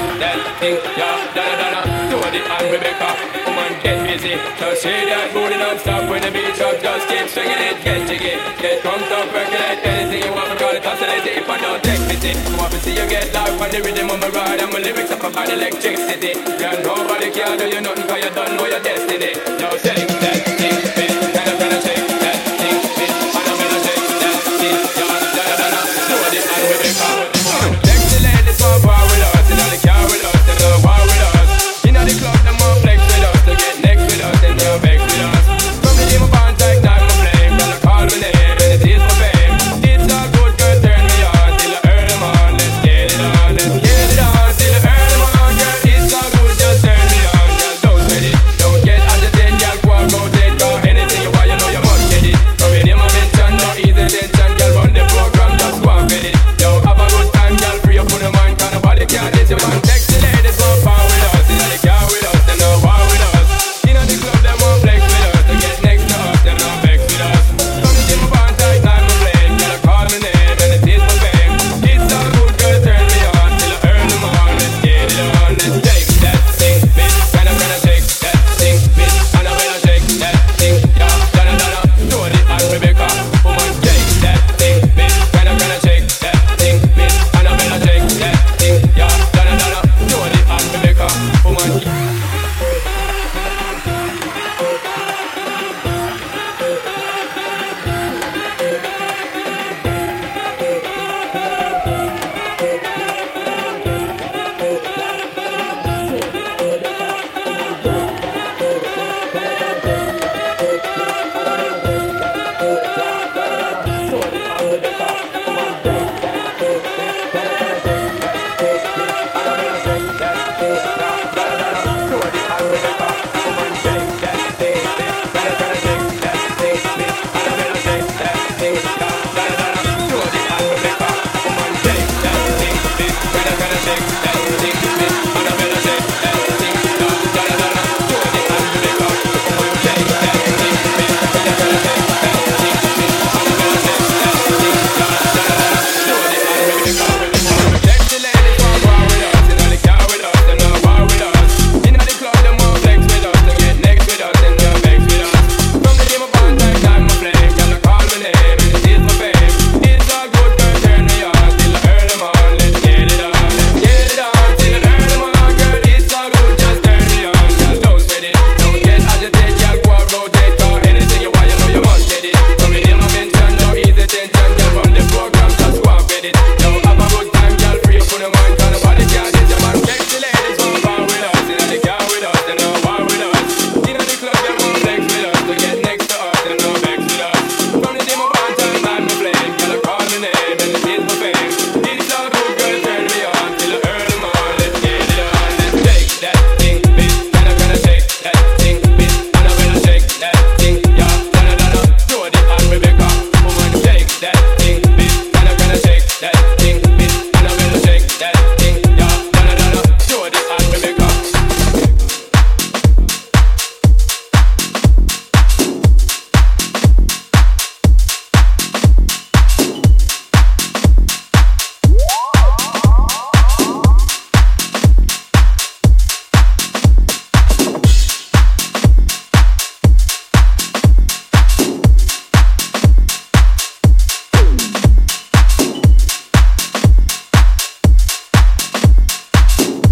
thing. Yeah, da da. do it and Rebecca. Woman get busy, just say that booty non-stop when the beat drop. Just keep swinging it, get jiggy, get drunk up, percolate anything you want. Call it oscillate if I don't take pity. I want to see you get live on the rhythm of my ride and my lyrics up about electricity. Yeah, nobody can do you nothing.